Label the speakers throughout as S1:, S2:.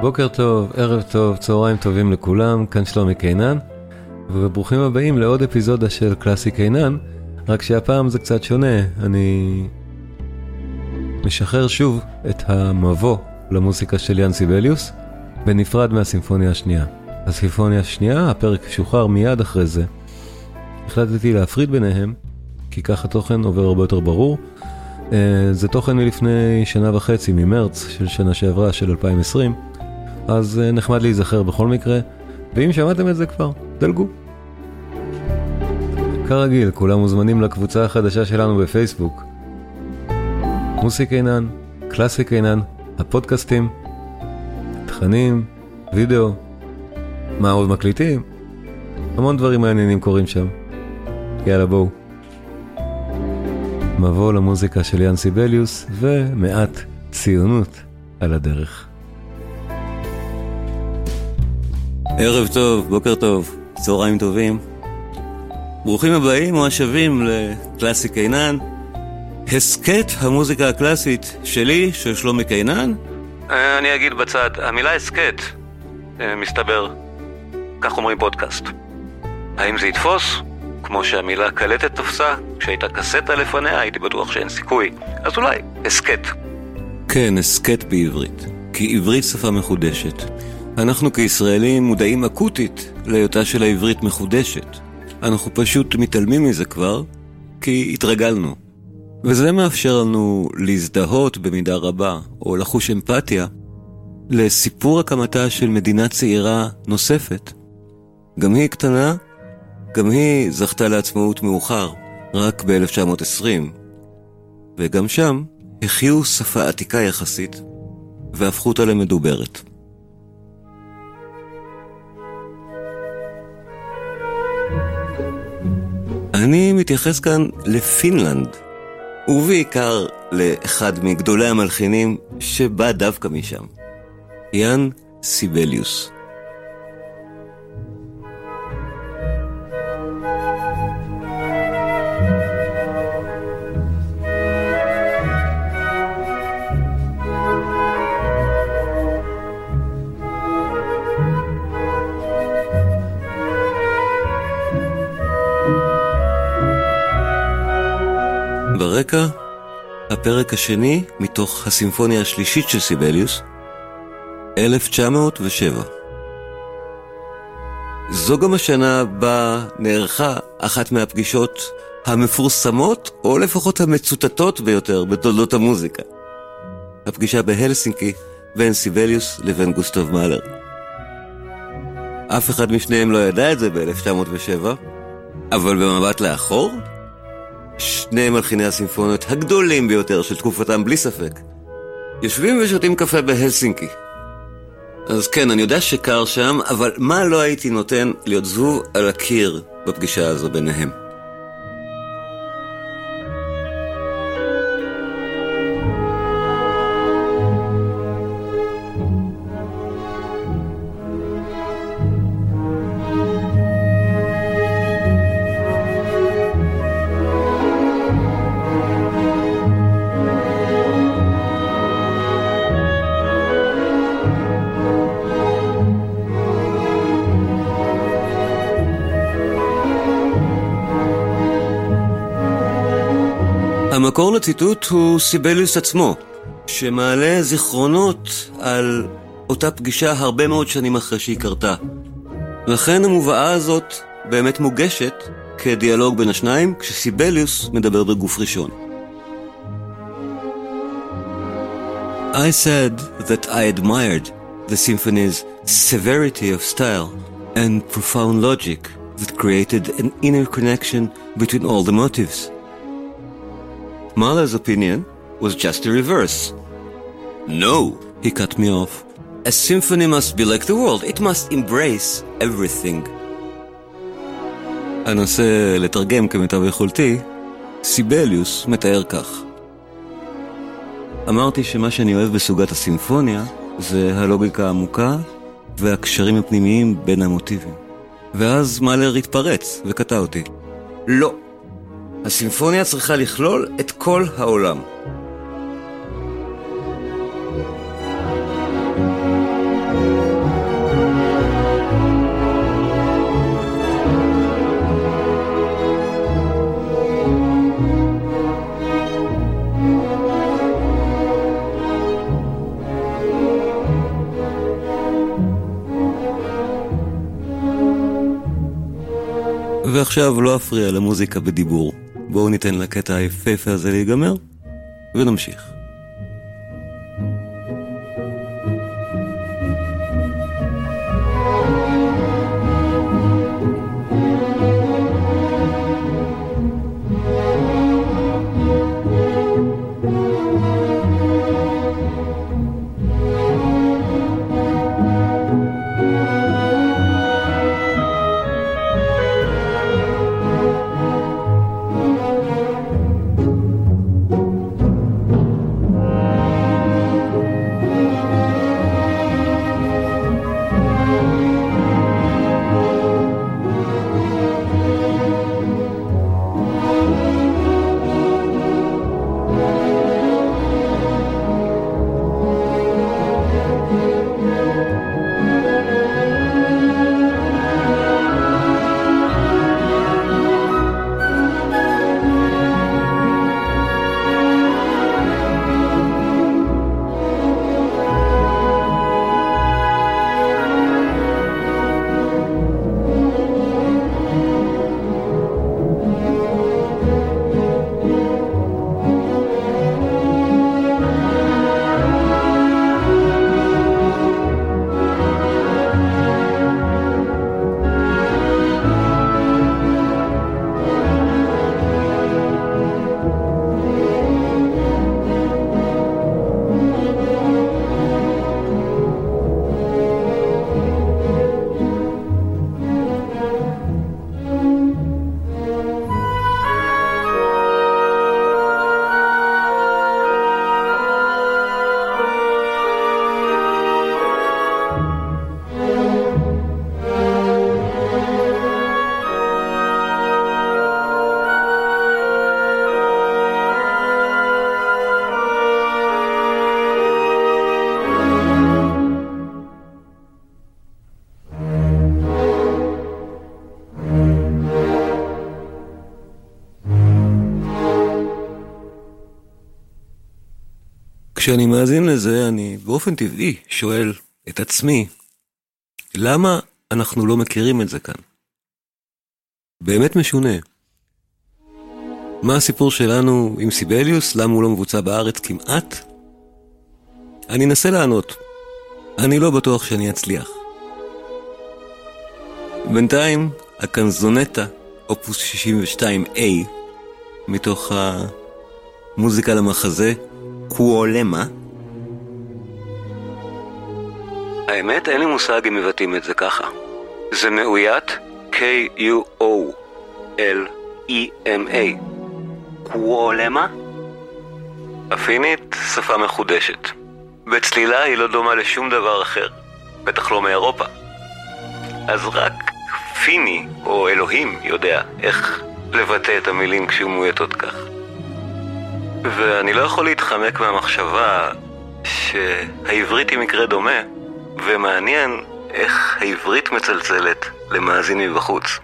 S1: בוקר טוב, ערב טוב, צהריים טובים לכולם, כאן שלומי קינן, וברוכים הבאים לעוד אפיזודה של קלאסי קינן, רק שהפעם זה קצת שונה, אני משחרר שוב את המבוא למוזיקה של יאן סיבליוס, בנפרד מהסימפוניה השנייה. הסימפוניה השנייה, הפרק שוחרר מיד אחרי זה. החלטתי להפריד ביניהם, כי ככה תוכן עובר הרבה יותר ברור. אה, זה תוכן מלפני שנה וחצי, ממרץ של שנה שעברה, של 2020, אז אה, נחמד להיזכר בכל מקרה, ואם שמעתם את זה כבר, דלגו. כרגיל, כולם מוזמנים לקבוצה החדשה שלנו בפייסבוק. מוסיק עינן, קלאסיק עינן, הפודקאסטים, תכנים, וידאו, מה עוד מקליטים? המון דברים מעניינים קורים שם. יאללה בואו. מבוא למוזיקה של יאן סיבליוס ומעט ציונות על הדרך.
S2: ערב טוב, בוקר טוב, צהריים טובים. ברוכים הבאים או השבים לקלאסי קינן. הסכת המוזיקה הקלאסית שלי, של שלומי קינן.
S1: אה, אני אגיד בצד, המילה הסכת, אה, מסתבר, כך אומרים פודקאסט. האם זה יתפוס? כמו שהמילה קלטת תפסה, כשהייתה קסטה לפניה הייתי בטוח שאין סיכוי. אז אולי, הסכת.
S2: כן, הסכת בעברית. כי עברית שפה מחודשת. אנחנו כישראלים מודעים אקוטית להיותה של העברית מחודשת. אנחנו פשוט מתעלמים מזה כבר, כי התרגלנו. וזה מאפשר לנו להזדהות במידה רבה, או לחוש אמפתיה, לסיפור הקמתה של מדינה צעירה נוספת. גם היא קטנה, גם היא זכתה לעצמאות מאוחר, רק ב-1920. וגם שם החיו שפה עתיקה יחסית, והפכו אותה למדוברת. אני מתייחס כאן לפינלנד, ובעיקר לאחד מגדולי המלחינים שבא דווקא משם, יאן סיבליוס. ברקע, הפרק השני מתוך הסימפוניה השלישית של סיבליוס, 1907. זו גם השנה בה נערכה אחת מהפגישות המפורסמות, או לפחות המצוטטות ביותר בתולדות המוזיקה. הפגישה בהלסינקי בין סיבליוס לבין גוסטוב מאלר. אף אחד משניהם לא ידע את זה ב-1907, אבל במבט לאחור, שני מלחיני הסימפוניות הגדולים ביותר של תקופתם בלי ספק, יושבים ושותים קפה בהלסינקי. אז כן, אני יודע שקר שם, אבל מה לא הייתי נותן להיות זבוב על הקיר בפגישה הזו ביניהם? לציטוט הוא סיבליוס עצמו, שמעלה זיכרונות על אותה פגישה הרבה מאוד שנים אחרי שהיא קרתה. לכן המובאה הזאת באמת מוגשת כדיאלוג בין השניים, כשסיבליוס מדבר בגוף ראשון. I said that I admired the symphony's severity of style and profound logic that created an inner connection between all the motives. Mahler's opinion was just the reverse. No, he cut me off. A symphony must be like the world, it must embrace everything. אנסה לתרגם כמיטב יכולתי, סיבליוס מתאר כך. אמרתי שמה שאני אוהב בסוגת הסימפוניה זה הלוגיקה העמוקה והקשרים הפנימיים בין המוטיבים. ואז מאלר התפרץ וקטע אותי. לא, הסימפוניה צריכה לכלול את כל העולם. ועכשיו לא אפריע למוזיקה בדיבור. בואו ניתן לקטע היפהפה הזה להיגמר, ונמשיך. כשאני מאזין לזה, אני באופן טבעי שואל את עצמי, למה אנחנו לא מכירים את זה כאן? באמת משונה. מה הסיפור שלנו עם סיבליוס? למה הוא לא מבוצע בארץ כמעט? אני אנסה לענות. אני לא בטוח שאני אצליח. בינתיים, הקנזונטה, אופוס 62A, מתוך המוזיקה למחזה, קוולמה? האמת, אין לי מושג אם מבטאים את זה ככה. זה מאוית K-U-O-L-E-M-A. קוולמה? אפינית, שפה מחודשת. בצלילה היא לא דומה לשום דבר אחר, בטח לא מאירופה. אז רק פיני, או אלוהים, יודע איך לבטא את המילים כשהוא מועטות כך. ואני לא יכול להתחמק מהמחשבה שהעברית היא מקרה דומה, ומעניין איך העברית מצלצלת למאזין מבחוץ.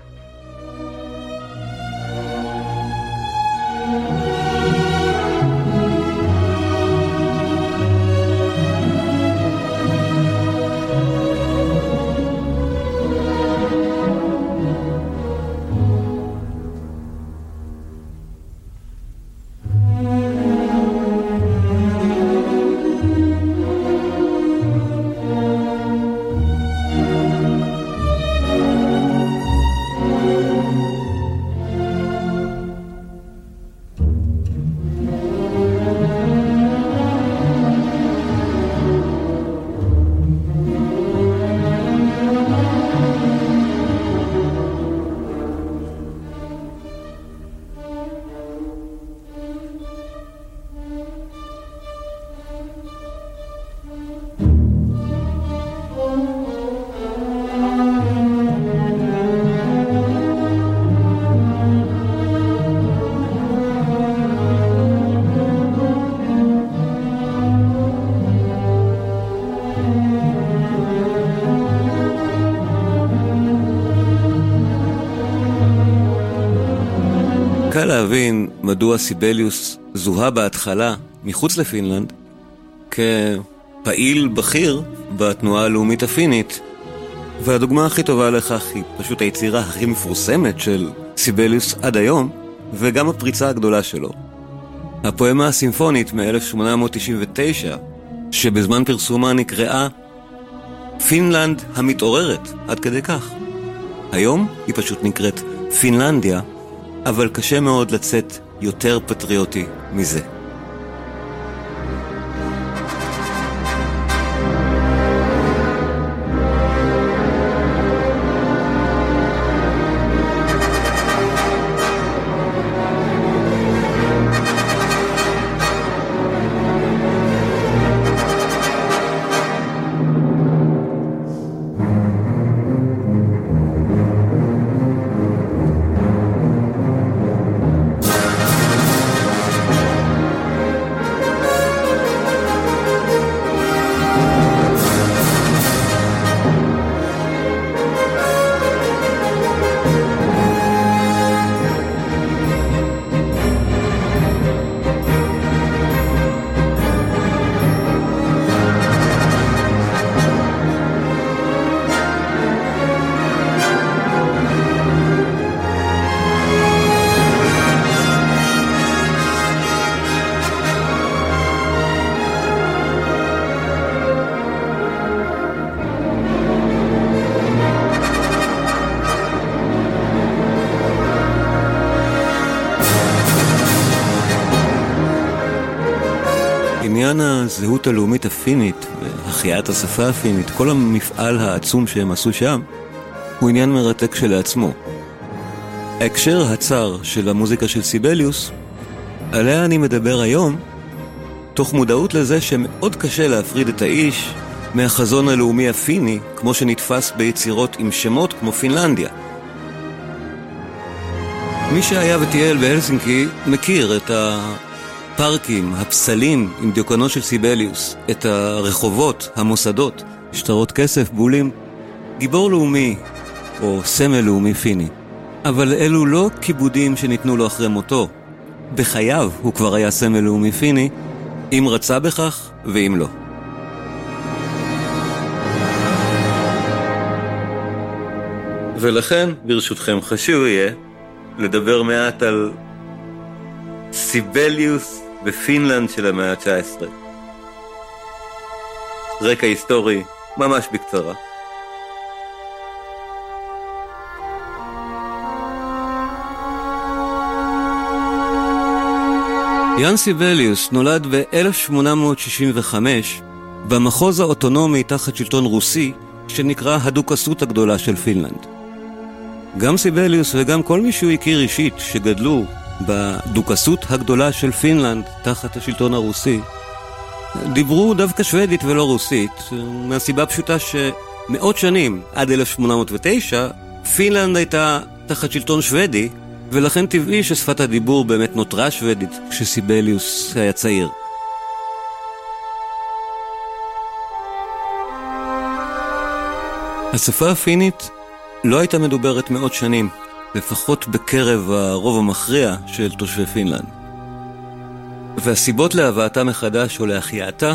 S2: מדוע סיבליוס זוהה בהתחלה, מחוץ לפינלנד, כפעיל בכיר בתנועה הלאומית הפינית, והדוגמה הכי טובה לכך היא פשוט היצירה הכי מפורסמת של סיבליוס עד היום, וגם הפריצה הגדולה שלו. הפואמה הסימפונית מ-1899, שבזמן פרסומה נקראה פינלנד המתעוררת, עד כדי כך. היום היא פשוט נקראת פינלנדיה, אבל קשה מאוד לצאת יותר פטריוטי מזה. הזהות הלאומית הפינית והחייאת השפה הפינית, כל המפעל העצום שהם עשו שם, הוא עניין מרתק כשלעצמו. ההקשר הצר של המוזיקה של סיבליוס, עליה אני מדבר היום, תוך מודעות לזה שמאוד קשה להפריד את האיש מהחזון הלאומי הפיני, כמו שנתפס ביצירות עם שמות כמו פינלנדיה. מי שהיה וטייל בהלסינקי מכיר את ה... הפארקים, הפסלים עם דיוקנו של סיבליוס, את הרחובות, המוסדות, שטרות כסף, בולים. גיבור לאומי, או סמל לאומי פיני. אבל אלו לא כיבודים שניתנו לו אחרי מותו. בחייו הוא כבר היה סמל לאומי פיני, אם רצה בכך ואם לא. ולכן, ברשותכם, חשוב יהיה לדבר מעט על סיבליוס בפינלנד של המאה ה-19. רקע היסטורי, ממש בקצרה. יאן סיבליוס נולד ב-1865 במחוז האוטונומי תחת שלטון רוסי שנקרא הדוכסות הגדולה של פינלנד. גם סיבליוס וגם כל מי שהוא הכיר אישית שגדלו בדוכסות הגדולה של פינלנד תחת השלטון הרוסי, דיברו דווקא שוודית ולא רוסית, מהסיבה פשוטה שמאות שנים, עד 1809, פינלנד הייתה תחת שלטון שוודי, ולכן טבעי ששפת הדיבור באמת נותרה שוודית כשסיבליוס היה צעיר. השפה הפינית לא הייתה מדוברת מאות שנים. לפחות בקרב הרוב המכריע של תושבי פינלנד. והסיבות להבאתה מחדש או להחייאתה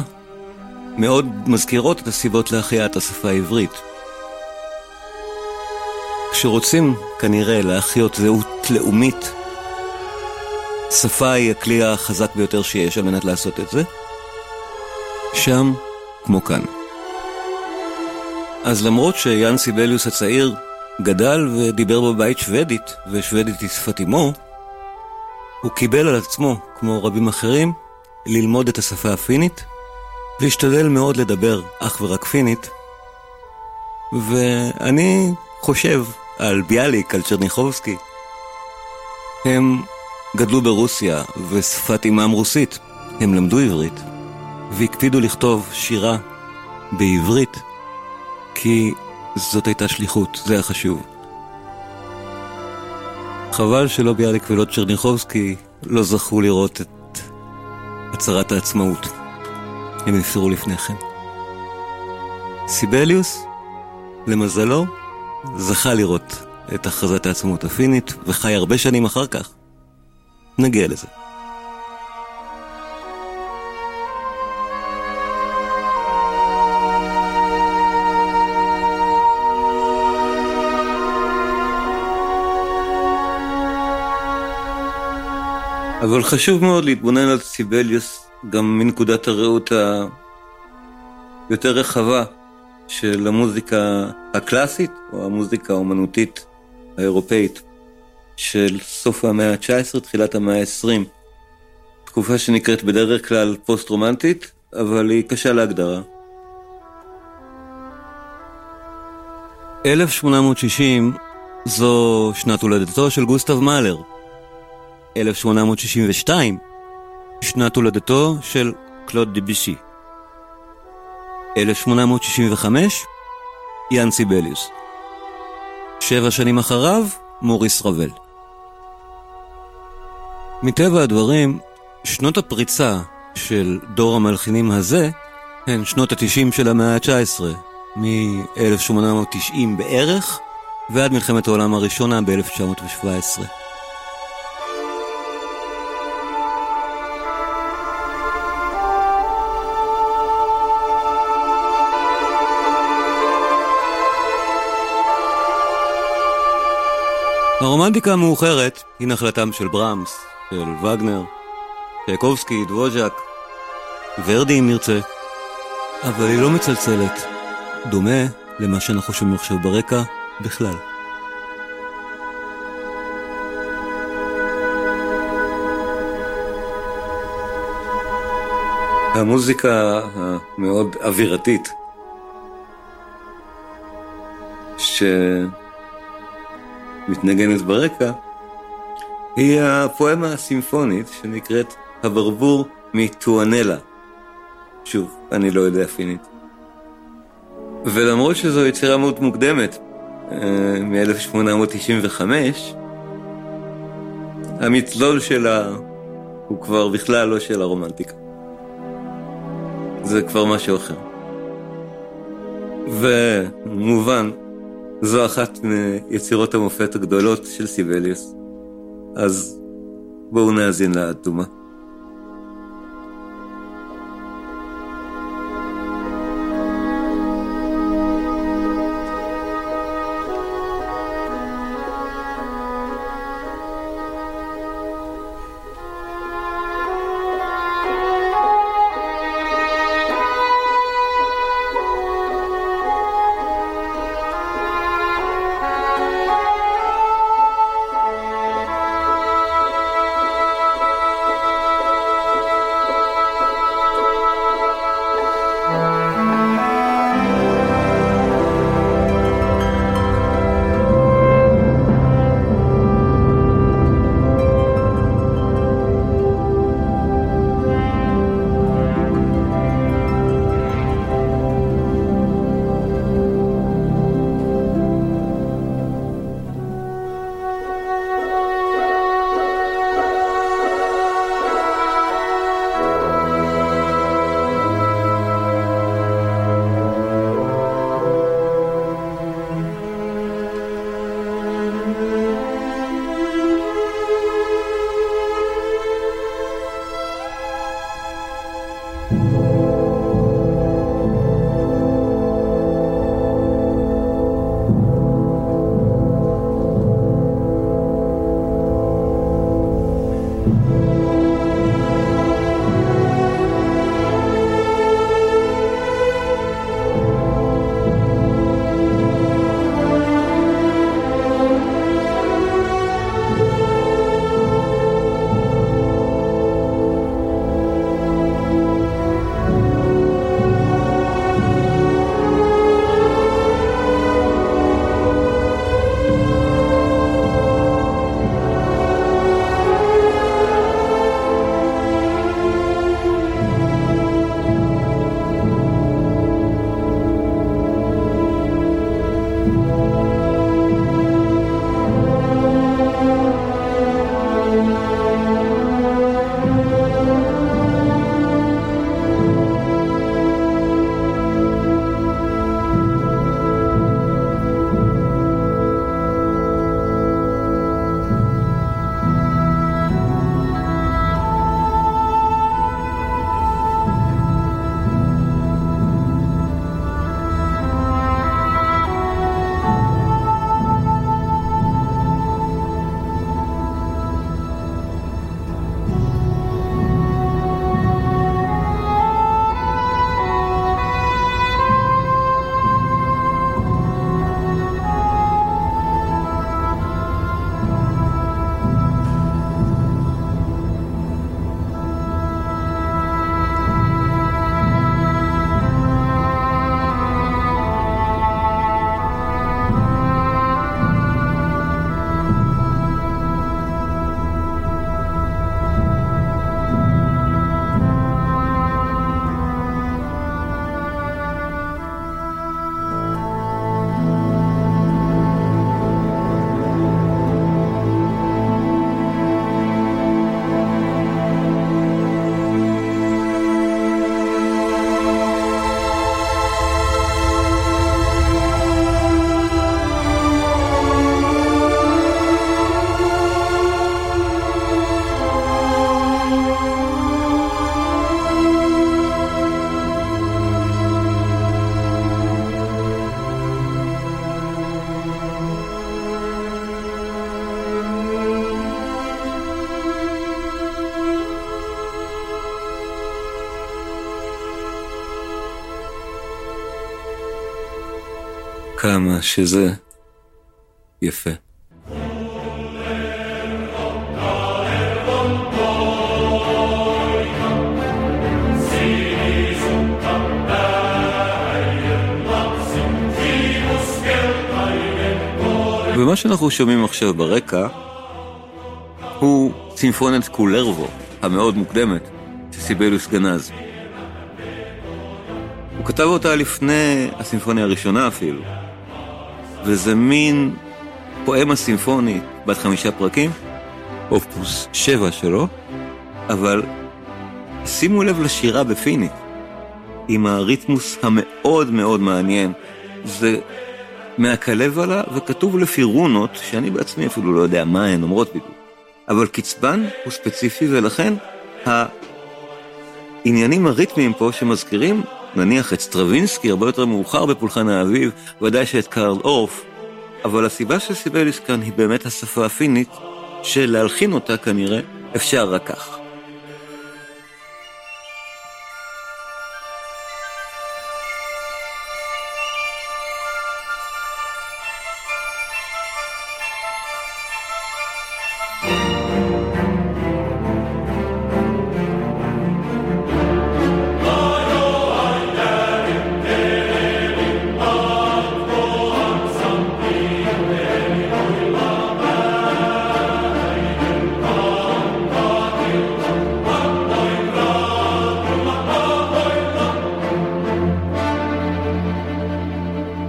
S2: מאוד מזכירות את הסיבות להחייאת השפה העברית. כשרוצים כנראה להחיות זהות לאומית, שפה היא הכלי החזק ביותר שיש על מנת לעשות את זה, שם כמו כאן. אז למרות שיאן סיבליוס הצעיר גדל ודיבר בבית שוודית, ושוודית היא שפת אמו, הוא קיבל על עצמו, כמו רבים אחרים, ללמוד את השפה הפינית, והשתדל מאוד לדבר אך ורק פינית, ואני חושב על ביאליק, על צ'רניחובסקי. הם גדלו ברוסיה, ושפת אמם רוסית. הם למדו עברית, והקפידו לכתוב שירה בעברית, כי זאת הייתה שליחות, זה החשוב. חבל שלא ביאליק ולא צ'רניחובסקי לא זכו לראות את הצהרת העצמאות. הם נפטרו לפני כן. סיבליוס, למזלו, זכה לראות את הכרזת העצמאות הפינית, וחי הרבה שנים אחר כך. נגיע לזה. אבל חשוב מאוד להתבונן על סיבליוס גם מנקודת הראות היותר רחבה של המוזיקה הקלאסית, או המוזיקה האומנותית האירופאית של סוף המאה ה-19, תחילת המאה ה-20. תקופה שנקראת בדרך כלל פוסט-רומנטית, אבל היא קשה להגדרה. 1860 זו שנת הולדתו של גוסטב מאלר. 1862 שנת הולדתו של קלוד דיבישי. 1865 יאן סיבליוס. שבע שנים אחריו מוריס רבל. מטבע הדברים, שנות הפריצה של דור המלחינים הזה הן שנות התשעים של המאה ה-19, מ-1890 בערך ועד מלחמת העולם הראשונה ב-1917. הרומנטיקה המאוחרת היא נחלתם של ברמס, של וגנר, טייקובסקי, דבוז'ק, ורדי אם נרצה, אבל היא לא מצלצלת, דומה למה שאנחנו שומעים עכשיו ברקע בכלל. המוזיקה המאוד אווירתית, ש... מתנגנת ברקע, היא הפואמה הסימפונית שנקראת הברבור מטואנלה. שוב, אני לא יודע פינית. ולמרות שזו יצירה מאוד מוקדמת, אה, מ-1895, המצלול שלה הוא כבר בכלל לא של הרומנטיקה. זה כבר משהו אחר. ומובן זו אחת מיצירות המופת הגדולות של סיבליוס. אז בואו נאזין. כמה שזה יפה. ומה שאנחנו שומעים עכשיו ברקע הוא סימפוניית קולרבו המאוד מוקדמת של סיבליוס גנז. הוא כתב אותה לפני הסימפוניה הראשונה אפילו, וזה מין פואמה סימפונית בת חמישה פרקים, אופוס שבע שלו, אבל שימו לב לשירה בפינית, עם הריתמוס המאוד מאוד מעניין. זה מהכלב עלה וכתוב לפי רונות, שאני בעצמי אפילו לא יודע מה הן אומרות בדיוק. אבל קצבן הוא ספציפי ולכן העניינים הריתמיים פה שמזכירים, נניח את סטרווינסקי הרבה יותר מאוחר בפולחן האביב, ודאי שאת קארל אורף, אבל הסיבה של סיבליוס כאן היא באמת השפה הפינית, שלהלחין אותה כנראה אפשר רק כך.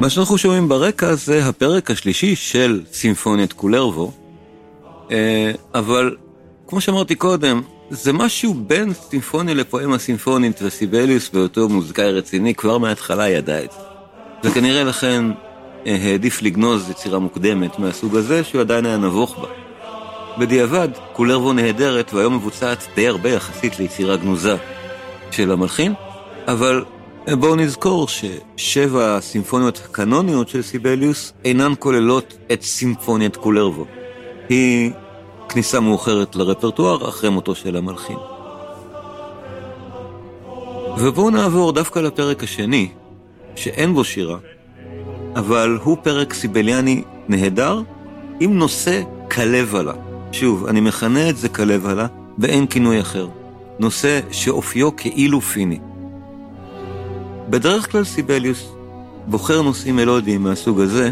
S2: מה שאנחנו שומעים ברקע זה הפרק השלישי של סימפוניית קולרבו, אה, אבל כמו שאמרתי קודם, זה משהו בין סימפוניה לפואמה סימפונית וסיבליוס באותו מוזיקאי רציני כבר מההתחלה ידע את זה. וכנראה לכן אה, העדיף לגנוז יצירה מוקדמת מהסוג הזה שהוא עדיין היה נבוך בה. בדיעבד, קולרבו נהדרת והיום מבוצעת די הרבה יחסית ליצירה גנוזה של המלחין, אבל בואו נזכור ששבע הסימפוניות הקנוניות של סיבליוס אינן כוללות את סימפוניית קולרבו. היא כניסה מאוחרת לרפרטואר אחרי מותו של המלחין. ובואו נעבור דווקא לפרק השני, שאין בו שירה, אבל הוא פרק סיבליאני נהדר, עם נושא כלבלה. שוב, אני מכנה את זה כלבלה, ואין כינוי אחר. נושא שאופיו כאילו פיני. בדרך כלל סיבליוס בוחר נושאים מלודיים מהסוג הזה,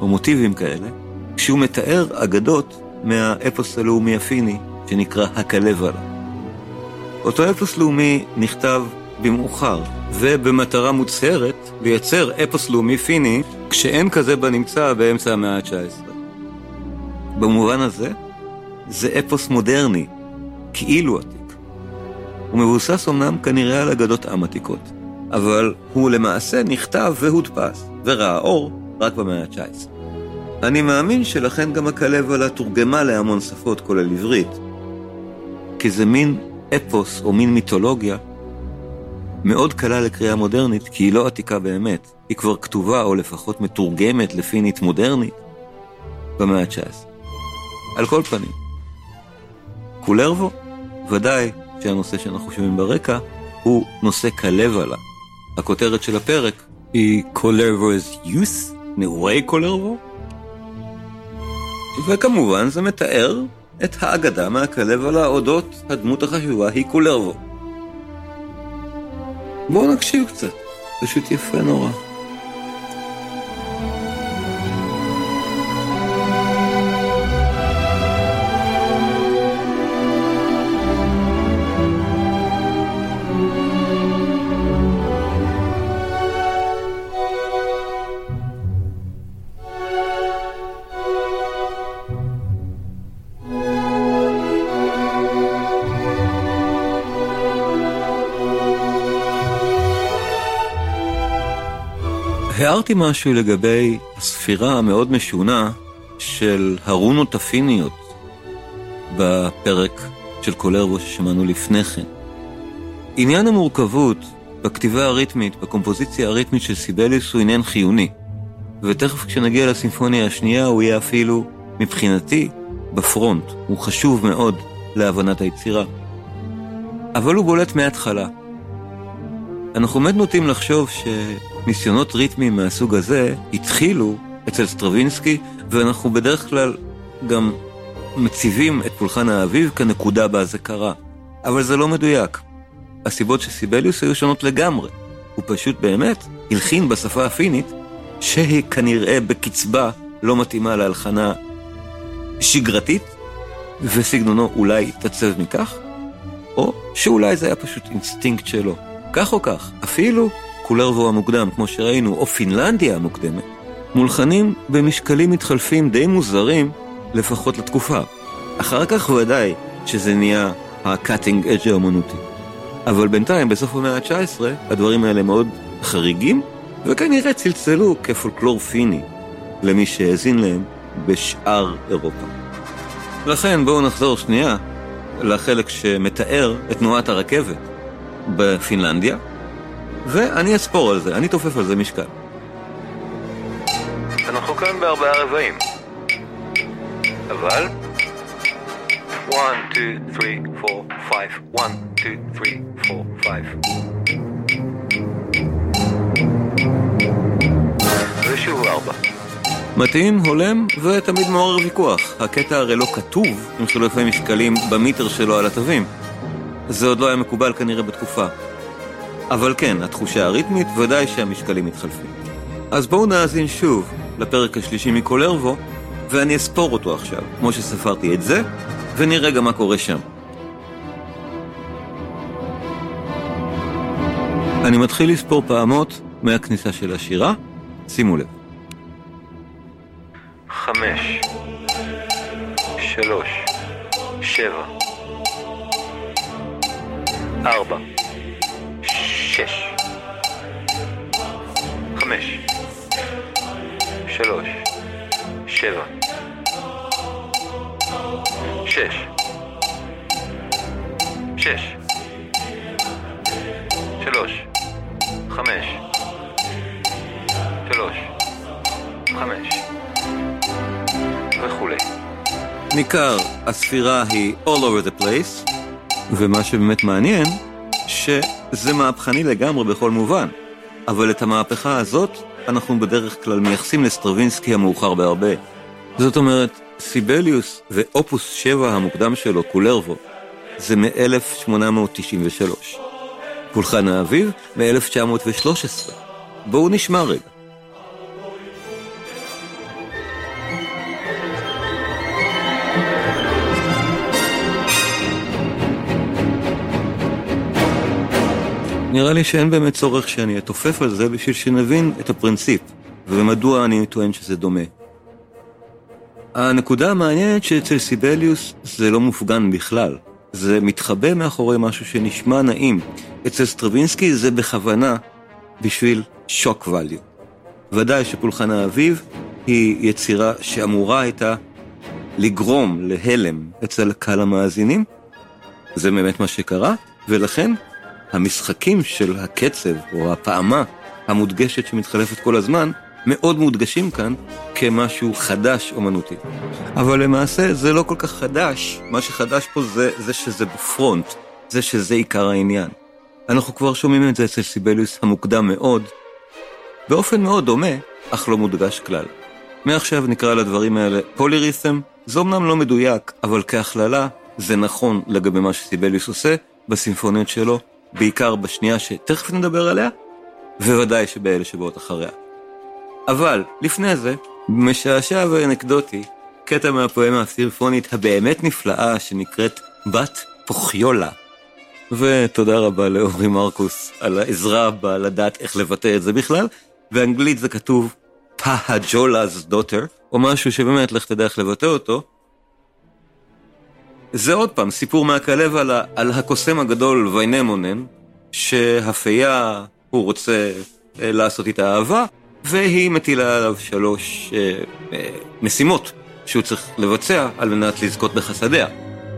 S2: או מוטיבים כאלה, כשהוא מתאר אגדות מהאפוס הלאומי הפיני, שנקרא הכלבלה. אותו אפוס לאומי נכתב במאוחר, ובמטרה מוצהרת לייצר אפוס לאומי פיני, כשאין כזה בנמצא באמצע המאה ה-19. במובן הזה, זה אפוס מודרני, כאילו עתיק. הוא מבוסס אמנם כנראה על אגדות עם עתיקות, אבל הוא למעשה נכתב והודפס, וראה אור רק במאה ה-19. אני מאמין שלכן גם הכלבלה תורגמה להמון שפות, כולל עברית, כי זה מין אפוס או מין מיתולוגיה מאוד קלה לקריאה מודרנית, כי היא לא עתיקה באמת. היא כבר כתובה, או לפחות מתורגמת לפינית מודרנית, במאה ה-19. על כל פנים, קולרבו, ודאי שהנושא שאנחנו שומעים ברקע, הוא נושא כלבלה. הכותרת של הפרק היא קולרבו's youth, נעורי קולרבו. וכמובן זה מתאר את האגדה מהכלב על האודות הדמות החשובה היא קולרבו. בואו נקשיב קצת, פשוט יפה נורא. הערתי משהו לגבי הספירה המאוד משונה של הרונות הפיניות בפרק של קולרבו ששמענו לפני כן. עניין המורכבות בכתיבה הריתמית, בקומפוזיציה הריתמית של סיבליוס הוא עניין חיוני, ותכף כשנגיע לסימפוניה השנייה הוא יהיה אפילו, מבחינתי, בפרונט. הוא חשוב מאוד להבנת היצירה. אבל הוא בולט מההתחלה. אנחנו באמת נוטים לחשוב שניסיונות ריתמיים מהסוג הזה התחילו אצל סטרווינסקי, ואנחנו בדרך כלל גם מציבים את פולחן האביב כנקודה בה זה קרה. אבל זה לא מדויק. הסיבות של סיבליוס היו שונות לגמרי. הוא פשוט באמת הלחין בשפה הפינית, שהיא כנראה בקצבה לא מתאימה להלחנה שגרתית, וסגנונו אולי התעצב מכך, או שאולי זה היה פשוט אינסטינקט שלו. כך או כך, אפילו קולרוו המוקדם, כמו שראינו, או פינלנדיה המוקדמת, מולחנים במשקלים מתחלפים די מוזרים, לפחות לתקופה. אחר כך ודאי שזה נהיה ה-cutting edge האמנותי. אבל בינתיים, בסוף המאה ה-19, הדברים האלה מאוד חריגים, וכנראה צלצלו כפולקלור פיני למי שהאזין להם בשאר אירופה. לכן בואו נחזור שנייה לחלק שמתאר את תנועת הרכבת בפינלנדיה, ואני אספור על זה, אני תופף על זה משקל. אנחנו כאן בארבעה רבעים, אבל 1, 2, 3, 4, 5, 1, 2, 3, 4, 5. ושוב 4. מתאים, הולם, ותמיד מעורר ויכוח. הקטע הרי לא כתוב עם חילופי משקלים במיטר שלו על התווים. זה עוד לא היה מקובל כנראה בתקופה. אבל כן, התחושה הריתמית, ודאי שהמשקלים מתחלפים. אז בואו נאזין שוב לפרק השלישי מקולרבו, ואני אספור אותו עכשיו, כמו שספרתי את זה, ונראה גם מה קורה שם. אני מתחיל לספור פעמות מהכניסה של השירה, שימו לב. חמש, שלוש, שבע, ארבע, שבע, שש, שש, שלוש, חמש, שלוש, חמש. וכולי. ניכר, הספירה היא all over the place, ומה שבאמת מעניין, שזה מהפכני לגמרי בכל מובן. אבל את המהפכה הזאת, אנחנו בדרך כלל מייחסים לסטרווינסקי המאוחר בהרבה. זאת אומרת, סיבליוס ואופוס 7 המוקדם שלו, קולרבו, זה מ-1893. פולחן האביב מ-1913. בואו נשמע רגע. נראה לי שאין באמת צורך שאני אתופף על זה בשביל שנבין את הפרינציפ, ומדוע אני טוען שזה דומה. הנקודה המעניינת שאצל סיבליוס זה לא מופגן בכלל. זה מתחבא מאחורי משהו שנשמע נעים. אצל סטרווינסקי זה בכוונה בשביל shock value. ודאי שפולחן האביב היא יצירה שאמורה הייתה לגרום להלם אצל קהל המאזינים. זה באמת מה שקרה, ולכן המשחקים של הקצב או הפעמה המודגשת שמתחלפת כל הזמן מאוד מודגשים כאן כמשהו חדש אומנותי. אבל למעשה זה לא כל כך חדש, מה שחדש פה זה, זה שזה בפרונט, זה שזה עיקר העניין. אנחנו כבר שומעים את זה אצל סיבליוס המוקדם מאוד, באופן מאוד דומה, אך לא מודגש כלל. מעכשיו נקרא לדברים האלה פולירית'ם, זה אמנם לא מדויק, אבל כהכללה זה נכון לגבי מה שסיבליוס עושה בסימפוניות שלו, בעיקר בשנייה שתכף נדבר עליה, וודאי שבאלה שבאות אחריה. אבל, לפני זה, משעשע ואנקדוטי, קטע מהפואמה הסימפונית הבאמת נפלאה שנקראת בת פוכיולה. ותודה רבה לאורי מרקוס על העזרה בלדעת איך לבטא את זה בכלל. באנגלית זה כתוב פהג'ולה's daughter, או משהו שבאמת לך תדע איך לבטא אותו. זה עוד פעם סיפור מהכלב על, על הקוסם הגדול ויינמונן, שהפייה הוא רוצה אה, לעשות איתה אהבה, והיא מטילה עליו שלוש אה, אה, משימות שהוא צריך לבצע על מנת לזכות בחסדיה.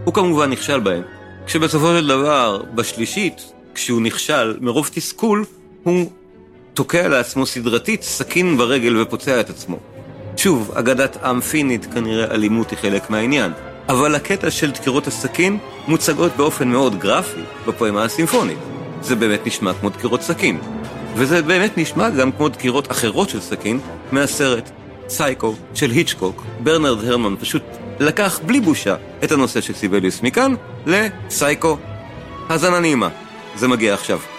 S2: הוא כמובן נכשל בהם, כשבסופו של דבר, בשלישית, כשהוא נכשל מרוב תסכול, הוא תוקע לעצמו סדרתית סכין ברגל ופוצע את עצמו. שוב, אגדת עם פינית כנראה אלימות היא חלק מהעניין, אבל הקטע של דקירות הסכין מוצגות באופן מאוד גרפי בפואמה הסימפונית. זה באמת נשמע כמו דקירות סכין. וזה באמת נשמע גם כמו דקירות אחרות של סכין מהסרט סייקו של היצ'קוק. ברנרד הרמן פשוט לקח בלי בושה את הנושא של סיבליוס מכאן לסייקו. האזנה נעימה, זה מגיע עכשיו.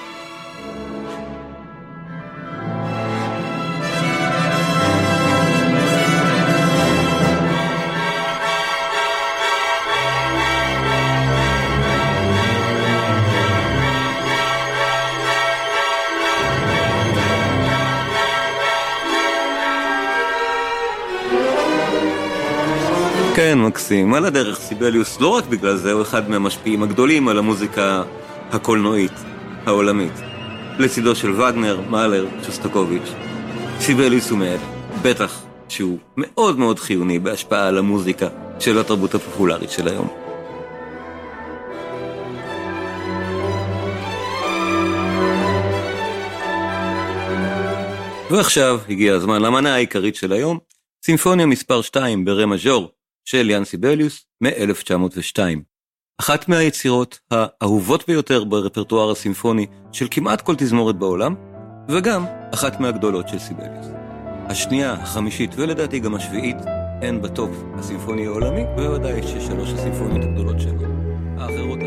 S2: מקסים. על הדרך סיבליוס, לא רק בגלל זה, הוא אחד מהמשפיעים הגדולים על המוזיקה הקולנועית העולמית. לצידו של וגנר, מאלר, שוסטקוביץ'. סיבליוס הוא מעד, בטח שהוא מאוד מאוד חיוני בהשפעה על המוזיקה של התרבות הפופולרית של היום. ועכשיו הגיע הזמן למנה העיקרית של היום, סימפוניה מספר 2 ברה מז'ור של יאן סיבליוס מ-1902. אחת מהיצירות האהובות ביותר ברפרטואר הסימפוני של כמעט כל תזמורת בעולם, וגם אחת מהגדולות של סיבליוס. השנייה, החמישית ולדעתי גם השביעית הן בטופ הסימפוני העולמי, בוודאי ששלוש הסימפוניות הגדולות שלו. האחרות